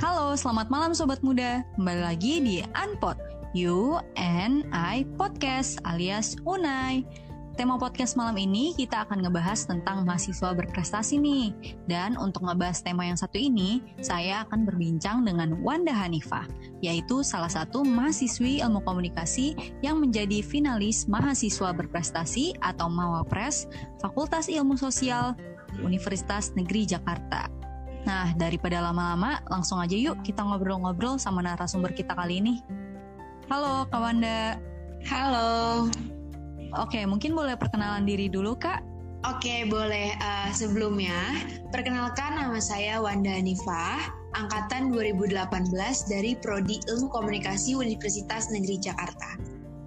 Halo, selamat malam Sobat Muda. Kembali lagi di Unpod, You and I Podcast alias Unai. Tema podcast malam ini kita akan ngebahas tentang mahasiswa berprestasi nih. Dan untuk ngebahas tema yang satu ini, saya akan berbincang dengan Wanda Hanifah, yaitu salah satu mahasiswi ilmu komunikasi yang menjadi finalis mahasiswa berprestasi atau Mawapres Fakultas Ilmu Sosial Universitas Negeri Jakarta. Nah, daripada lama-lama, langsung aja yuk kita ngobrol-ngobrol sama narasumber kita kali ini. Halo, Kak Wanda. Halo. Oke, mungkin boleh perkenalan diri dulu, Kak? Oke, boleh. Uh, sebelumnya, perkenalkan nama saya Wanda Nifah, angkatan 2018 dari Prodi Ilmu Komunikasi Universitas Negeri Jakarta.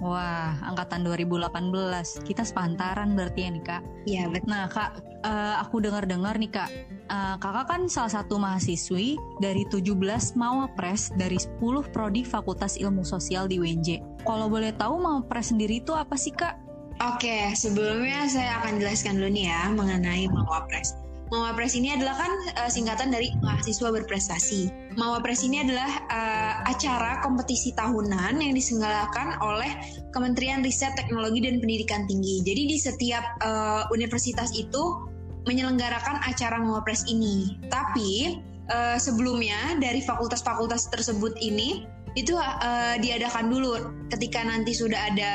Wah, angkatan 2018. Kita sepantaran berarti ya nih, Kak? Iya, betul. Nah, Kak, uh, aku dengar-dengar nih, Kak. Uh, kakak kan salah satu mahasiswi dari 17 Mawapres dari 10 prodi Fakultas Ilmu Sosial di UNJ. Kalau boleh tahu Mawapres sendiri itu apa sih, Kak? Oke, sebelumnya saya akan jelaskan dulu nih ya mengenai Mawapres. Mawapres ini adalah kan uh, singkatan dari mahasiswa berprestasi. Mawapres ini adalah uh, acara kompetisi tahunan yang diselenggarakan oleh Kementerian Riset Teknologi dan Pendidikan Tinggi. Jadi di setiap uh, universitas itu menyelenggarakan acara Mawapres ini. Tapi uh, sebelumnya dari fakultas-fakultas tersebut ini itu uh, diadakan dulu ketika nanti sudah ada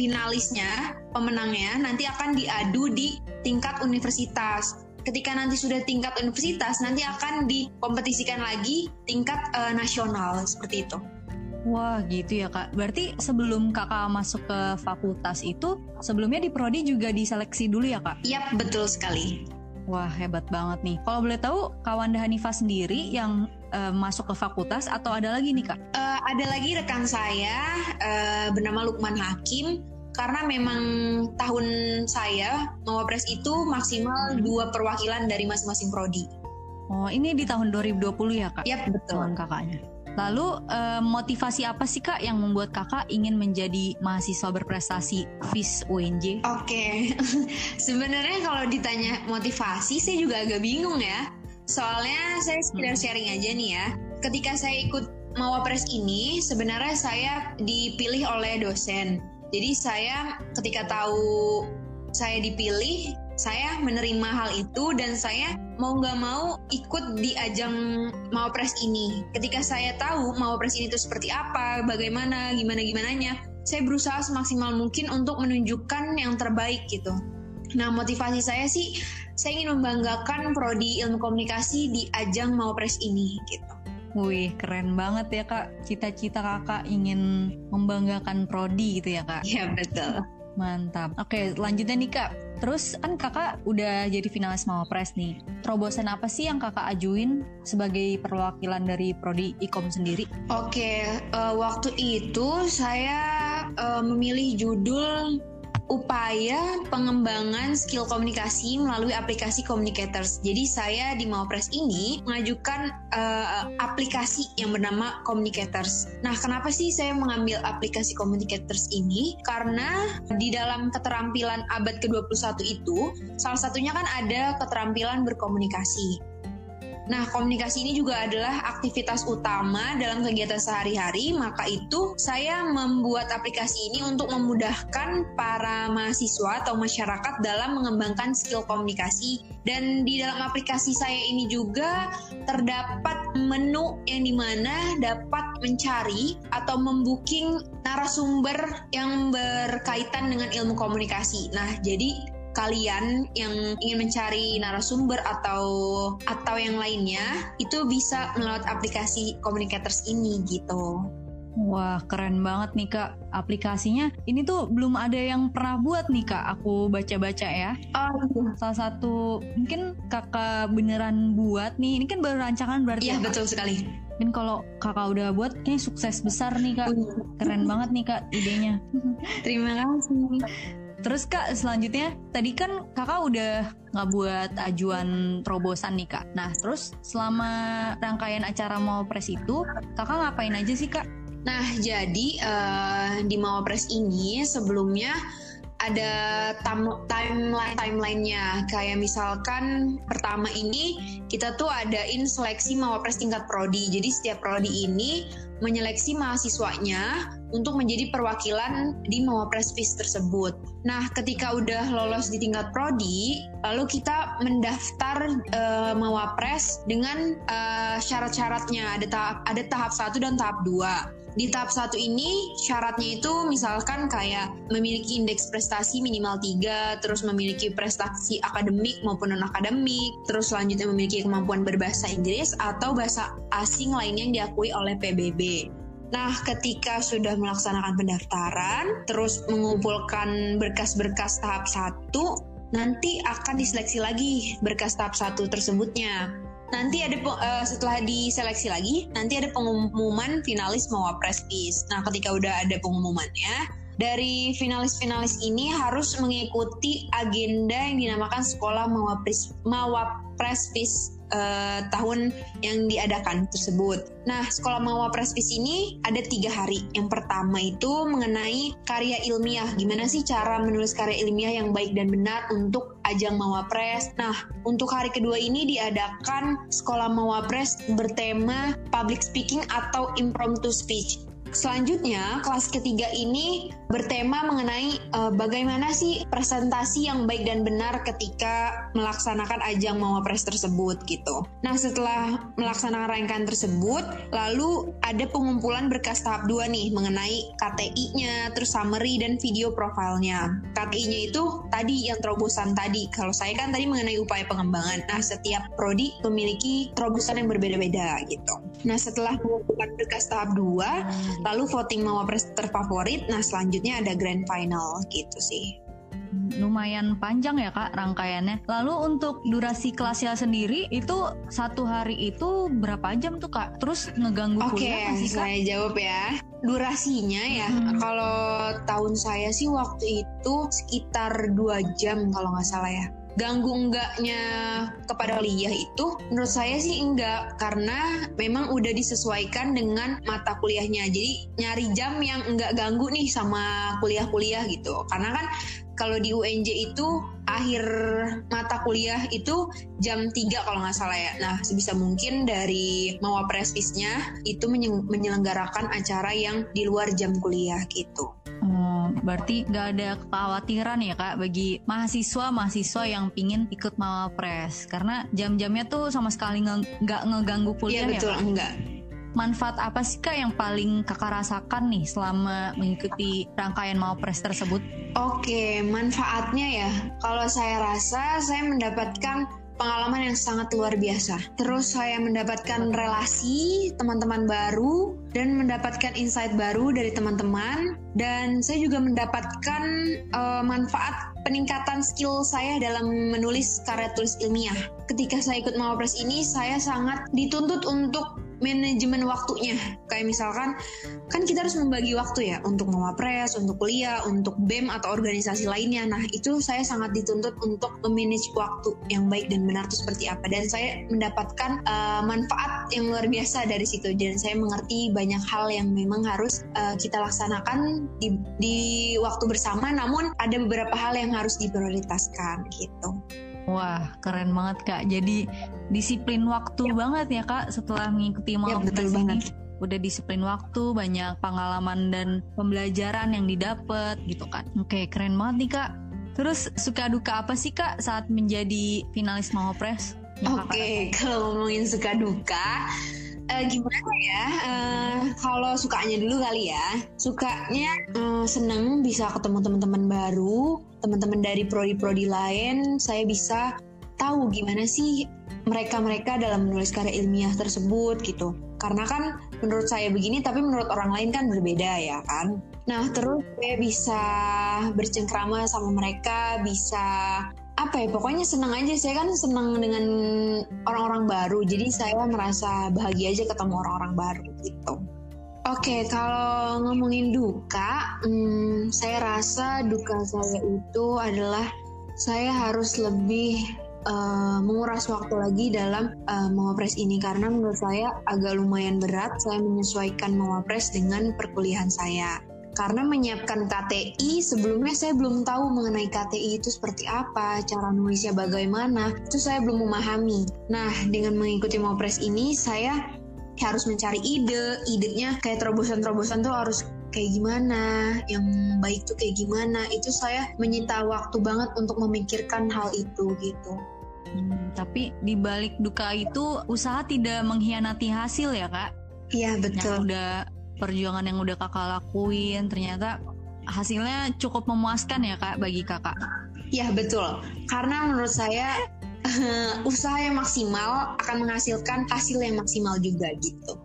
finalisnya, pemenangnya nanti akan diadu di tingkat universitas ketika nanti sudah tingkat universitas nanti akan dikompetisikan lagi tingkat uh, nasional seperti itu. Wah gitu ya kak. Berarti sebelum kakak masuk ke fakultas itu sebelumnya di prodi juga diseleksi dulu ya kak? Yap betul sekali. Wah hebat banget nih. Kalau boleh tahu kawan Hanifah sendiri yang uh, masuk ke fakultas atau ada lagi nih kak? Uh, ada lagi rekan saya uh, bernama Lukman Hakim karena memang tahun saya Mawapres itu maksimal hmm. dua perwakilan dari masing-masing prodi. Oh, ini di tahun 2020 ya, Kak? Yap, betul. Tahun kakaknya. Lalu eh, motivasi apa sih Kak yang membuat Kakak ingin menjadi mahasiswa berprestasi FIS UNJ? Oke. Okay. Sebenarnya kalau ditanya motivasi saya juga agak bingung ya. Soalnya saya sekedar hmm. sharing aja nih ya. Ketika saya ikut Mawapres ini sebenarnya saya dipilih oleh dosen jadi saya ketika tahu saya dipilih, saya menerima hal itu dan saya mau nggak mau ikut di ajang Mawapres ini. Ketika saya tahu Mawapres ini itu seperti apa, bagaimana, gimana gimananya, saya berusaha semaksimal mungkin untuk menunjukkan yang terbaik gitu. Nah motivasi saya sih, saya ingin membanggakan prodi ilmu komunikasi di ajang Mawapres ini gitu. Wih, keren banget ya kak. Cita-cita kakak ingin membanggakan prodi gitu ya kak? Iya betul. Mantap. Oke, lanjutnya nih kak. Terus kan kakak udah jadi finalis Mawapres nih. Terobosan apa sih yang kakak ajuin sebagai perwakilan dari prodi ikom sendiri? Oke, uh, waktu itu saya uh, memilih judul upaya pengembangan skill komunikasi melalui aplikasi communicators. Jadi saya di Mawapres ini mengajukan uh, aplikasi yang bernama communicators. Nah, kenapa sih saya mengambil aplikasi communicators ini? Karena di dalam keterampilan abad ke-21 itu salah satunya kan ada keterampilan berkomunikasi. Nah, komunikasi ini juga adalah aktivitas utama dalam kegiatan sehari-hari, maka itu saya membuat aplikasi ini untuk memudahkan para mahasiswa atau masyarakat dalam mengembangkan skill komunikasi. Dan di dalam aplikasi saya ini juga terdapat menu yang di mana dapat mencari atau membooking narasumber yang berkaitan dengan ilmu komunikasi. Nah, jadi kalian yang ingin mencari narasumber atau atau yang lainnya itu bisa melalui aplikasi communicators ini gitu. Wah keren banget nih kak aplikasinya. Ini tuh belum ada yang pernah buat nih kak aku baca-baca ya. Oh iya. salah satu mungkin kakak beneran buat nih. Ini kan baru rancangan berarti iya ya, betul sekali. Mungkin kalau kakak udah buat kayak sukses besar nih kak. Iya. keren banget nih kak idenya. Terima kasih Terus kak selanjutnya tadi kan kakak udah nggak buat ajuan terobosan nih kak. Nah terus selama rangkaian acara mau pres itu kakak ngapain aja sih kak? Nah jadi uh, di mau pres ini sebelumnya ada timeline timelinenya. Kayak misalkan pertama ini kita tuh adain seleksi mawapres tingkat prodi. Jadi setiap prodi ini menyeleksi mahasiswanya untuk menjadi perwakilan di Mawapres tersebut. Nah, ketika udah lolos di tingkat prodi, lalu kita mendaftar uh, Mawapres dengan uh, syarat-syaratnya. Ada tahap ada tahap satu dan tahap dua. Di tahap satu ini syaratnya itu misalkan kayak memiliki indeks prestasi minimal 3, terus memiliki prestasi akademik maupun non-akademik, terus selanjutnya memiliki kemampuan berbahasa Inggris atau bahasa asing lainnya yang diakui oleh PBB. Nah, ketika sudah melaksanakan pendaftaran, terus mengumpulkan berkas-berkas tahap satu, nanti akan diseleksi lagi berkas tahap satu tersebutnya nanti ada uh, setelah diseleksi lagi nanti ada pengumuman finalis Mawapres PIS. Nah, ketika udah ada pengumumannya, dari finalis-finalis ini harus mengikuti agenda yang dinamakan Sekolah Mawapres PIS uh, tahun yang diadakan tersebut. Nah, sekolah Mawa Prespis ini ada tiga hari. Yang pertama itu mengenai karya ilmiah. Gimana sih cara menulis karya ilmiah yang baik dan benar untuk ajang Mawapres. Nah, untuk hari kedua ini diadakan Sekolah Mawapres bertema Public Speaking atau Impromptu Speech. Selanjutnya, kelas ketiga ini bertema mengenai uh, bagaimana sih presentasi yang baik dan benar ketika melaksanakan ajang Mawapres tersebut gitu. Nah, setelah melaksanakan rangkaian tersebut, lalu ada pengumpulan berkas tahap 2 nih mengenai KTI-nya, terus summary dan video profilnya. KTI-nya itu tadi yang terobosan tadi. Kalau saya kan tadi mengenai upaya pengembangan. Nah, setiap prodi memiliki terobosan yang berbeda-beda gitu. Nah, setelah mengumpulkan berkas tahap 2, lalu voting mawapres terfavorit nah selanjutnya ada grand final gitu sih lumayan panjang ya kak rangkaiannya. Lalu untuk durasi kelasnya sendiri itu satu hari itu berapa jam tuh kak? Terus ngeganggu Oke, kuliah Oke, saya jawab ya. Durasinya ya, hmm. kalau tahun saya sih waktu itu sekitar dua jam kalau nggak salah ya ganggu enggaknya kepada kuliah itu menurut saya sih enggak karena memang udah disesuaikan dengan mata kuliahnya jadi nyari jam yang enggak ganggu nih sama kuliah-kuliah gitu karena kan kalau di UNJ itu akhir mata kuliah itu jam 3 kalau nggak salah ya. Nah, sebisa mungkin dari Mawaprespisnya itu menyelenggarakan acara yang di luar jam kuliah gitu. Berarti nggak ada kekhawatiran ya kak bagi mahasiswa-mahasiswa yang pingin ikut Mawapres karena jam-jamnya tuh sama sekali nggak ngeganggu kuliah iya, ya betul, kak? enggak manfaat apa sih kak yang paling kakak rasakan nih selama mengikuti rangkaian Mawapres tersebut? Oke, manfaatnya ya. Kalau saya rasa saya mendapatkan pengalaman yang sangat luar biasa. Terus saya mendapatkan relasi teman-teman baru dan mendapatkan insight baru dari teman-teman dan saya juga mendapatkan uh, manfaat peningkatan skill saya dalam menulis karya tulis ilmiah. Ketika saya ikut Mawapres ini, saya sangat dituntut untuk manajemen waktunya. Kayak misalkan kan kita harus membagi waktu ya untuk mewapres, untuk kuliah, untuk BEM atau organisasi lainnya. Nah, itu saya sangat dituntut untuk memanage waktu yang baik dan benar itu seperti apa dan saya mendapatkan uh, manfaat yang luar biasa dari situ dan saya mengerti banyak hal yang memang harus uh, kita laksanakan di, di waktu bersama namun ada beberapa hal yang harus diprioritaskan gitu. Wah, keren banget Kak. Jadi disiplin waktu ya. banget ya Kak setelah mengikuti mau ya, betul ini. banget. Udah disiplin waktu, banyak pengalaman dan pembelajaran yang didapat gitu kan. Oke, keren banget nih Kak. Terus suka duka apa sih Kak saat menjadi finalis Mawapres? Oke, kalau ngomongin suka duka, uh, gimana ya? Uh, kalau sukanya dulu kali ya. Sukanya uh, seneng bisa ketemu teman-teman baru, teman-teman dari prodi-prodi lain. Saya bisa tahu gimana sih mereka-mereka dalam menulis karya ilmiah tersebut gitu. Karena kan menurut saya begini, tapi menurut orang lain kan berbeda ya kan. Nah terus saya bisa bercengkrama sama mereka, bisa apa ya pokoknya senang aja saya kan senang dengan orang-orang baru jadi saya merasa bahagia aja ketemu orang-orang baru gitu Oke, kalau ngomongin duka, hmm, saya rasa duka saya itu adalah saya harus lebih uh, menguras waktu lagi dalam uh, mewapres ini karena menurut saya agak lumayan berat saya menyesuaikan mewapres dengan perkuliahan saya. karena menyiapkan KTI sebelumnya saya belum tahu mengenai KTI itu seperti apa, cara nulisnya bagaimana, itu saya belum memahami. Nah, dengan mengikuti Mopres ini saya harus mencari ide, idenya kayak terobosan-terobosan tuh harus kayak gimana, yang baik tuh kayak gimana. Itu saya menyita waktu banget untuk memikirkan hal itu gitu. Hmm, tapi di balik duka itu usaha tidak mengkhianati hasil ya kak? Iya betul. Yang udah perjuangan yang udah kakak lakuin ternyata hasilnya cukup memuaskan ya kak bagi kakak. Iya betul. Karena menurut saya usaha yang maksimal akan menghasilkan hasil yang maksimal juga gitu.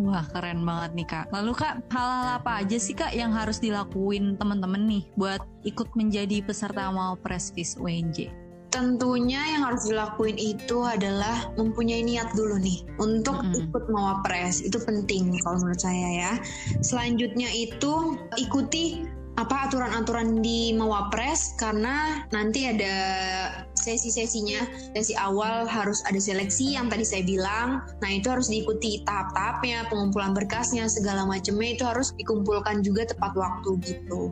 Wah keren banget nih kak. Lalu kak hal-hal apa aja sih kak yang harus dilakuin teman-teman nih buat ikut menjadi peserta mau Presvis UNJ? Tentunya yang harus dilakuin itu adalah mempunyai niat dulu nih untuk mm -hmm. ikut mawapres itu penting kalau menurut saya ya. Selanjutnya itu ikuti apa aturan-aturan di Mawapres karena nanti ada sesi-sesinya. Sesi awal harus ada seleksi yang tadi saya bilang. Nah, itu harus diikuti tahap-tahapnya, pengumpulan berkasnya, segala macamnya itu harus dikumpulkan juga tepat waktu gitu.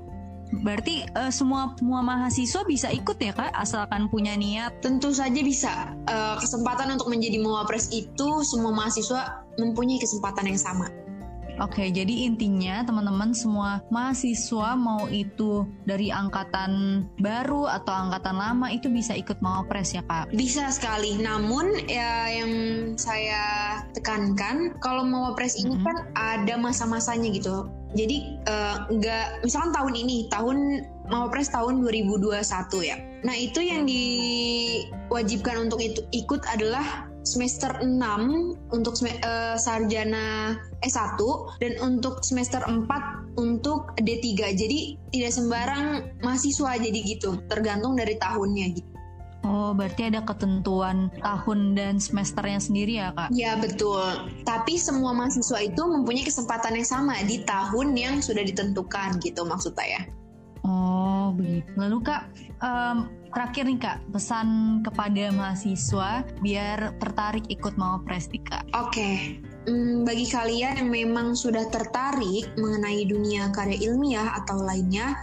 Berarti uh, semua semua mahasiswa bisa ikut ya kak, asalkan punya niat. Tentu saja bisa. Uh, kesempatan untuk menjadi mawapres itu semua mahasiswa mempunyai kesempatan yang sama. Oke, jadi intinya teman-teman semua mahasiswa mau itu dari angkatan baru atau angkatan lama itu bisa ikut Mawapres ya Kak? Bisa sekali. Namun ya yang saya tekankan kalau Mawapres ini mm -hmm. kan ada masa-masanya gitu. Jadi uh, nggak misalkan tahun ini tahun Mawapres tahun 2021 ya. Nah, itu yang diwajibkan untuk itu ikut adalah semester 6 untuk uh, sarjana S1 dan untuk semester 4 untuk D3. Jadi tidak sembarang mahasiswa jadi gitu, tergantung dari tahunnya gitu. Oh, berarti ada ketentuan tahun dan semesternya sendiri ya, Kak? Ya, betul. Tapi semua mahasiswa itu mempunyai kesempatan yang sama di tahun yang sudah ditentukan gitu maksud saya. Oh, begitu. Lalu, Kak, um, Terakhir nih kak, pesan kepada mahasiswa biar tertarik ikut mau Prestika. Oke, okay. hmm, bagi kalian yang memang sudah tertarik mengenai dunia karya ilmiah atau lainnya,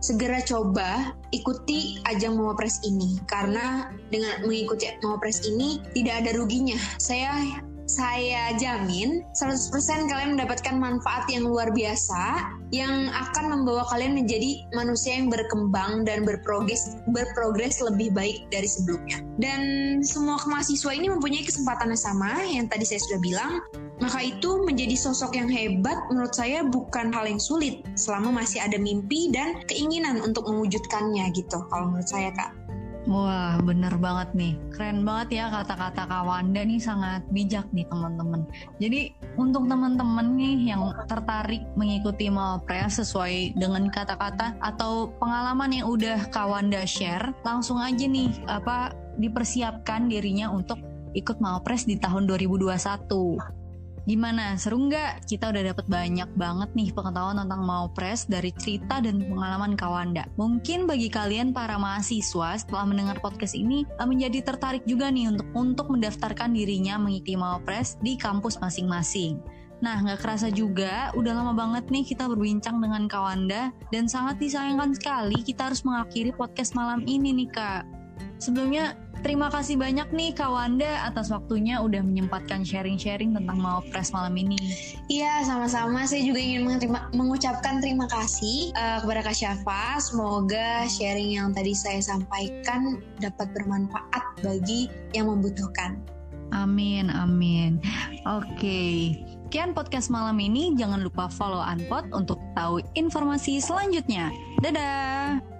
segera coba ikuti ajang Mawapres ini karena dengan mengikuti Mawapres ini tidak ada ruginya. Saya saya jamin 100% kalian mendapatkan manfaat yang luar biasa yang akan membawa kalian menjadi manusia yang berkembang dan berprogres berprogres lebih baik dari sebelumnya. Dan semua mahasiswa ini mempunyai kesempatan yang sama yang tadi saya sudah bilang. Maka itu menjadi sosok yang hebat menurut saya bukan hal yang sulit selama masih ada mimpi dan keinginan untuk mewujudkannya gitu kalau menurut saya Kak. Wah, bener banget nih. Keren banget ya kata-kata Kak Wanda nih sangat bijak nih teman-teman. Jadi untuk teman-teman nih yang tertarik mengikuti Malpres sesuai dengan kata-kata atau pengalaman yang udah Kak Wanda share, langsung aja nih apa dipersiapkan dirinya untuk ikut Malpres di tahun 2021. Gimana, seru nggak? Kita udah dapat banyak banget nih pengetahuan tentang mau press dari cerita dan pengalaman Kawanda. Mungkin bagi kalian para mahasiswa setelah mendengar podcast ini eh, menjadi tertarik juga nih untuk untuk mendaftarkan dirinya mengikuti mau press di kampus masing-masing. Nah, nggak kerasa juga, udah lama banget nih kita berbincang dengan Kawanda dan sangat disayangkan sekali kita harus mengakhiri podcast malam ini nih Kak. Sebelumnya Terima kasih banyak nih Kak Wanda atas waktunya udah menyempatkan sharing-sharing tentang mau press malam ini. Iya, sama-sama. Saya juga ingin mengucapkan terima kasih uh, kepada Kak Syafa. Semoga sharing yang tadi saya sampaikan dapat bermanfaat bagi yang membutuhkan. Amin, amin. Oke. Okay. Sekian podcast malam ini. Jangan lupa follow Unpot untuk tahu informasi selanjutnya. Dadah!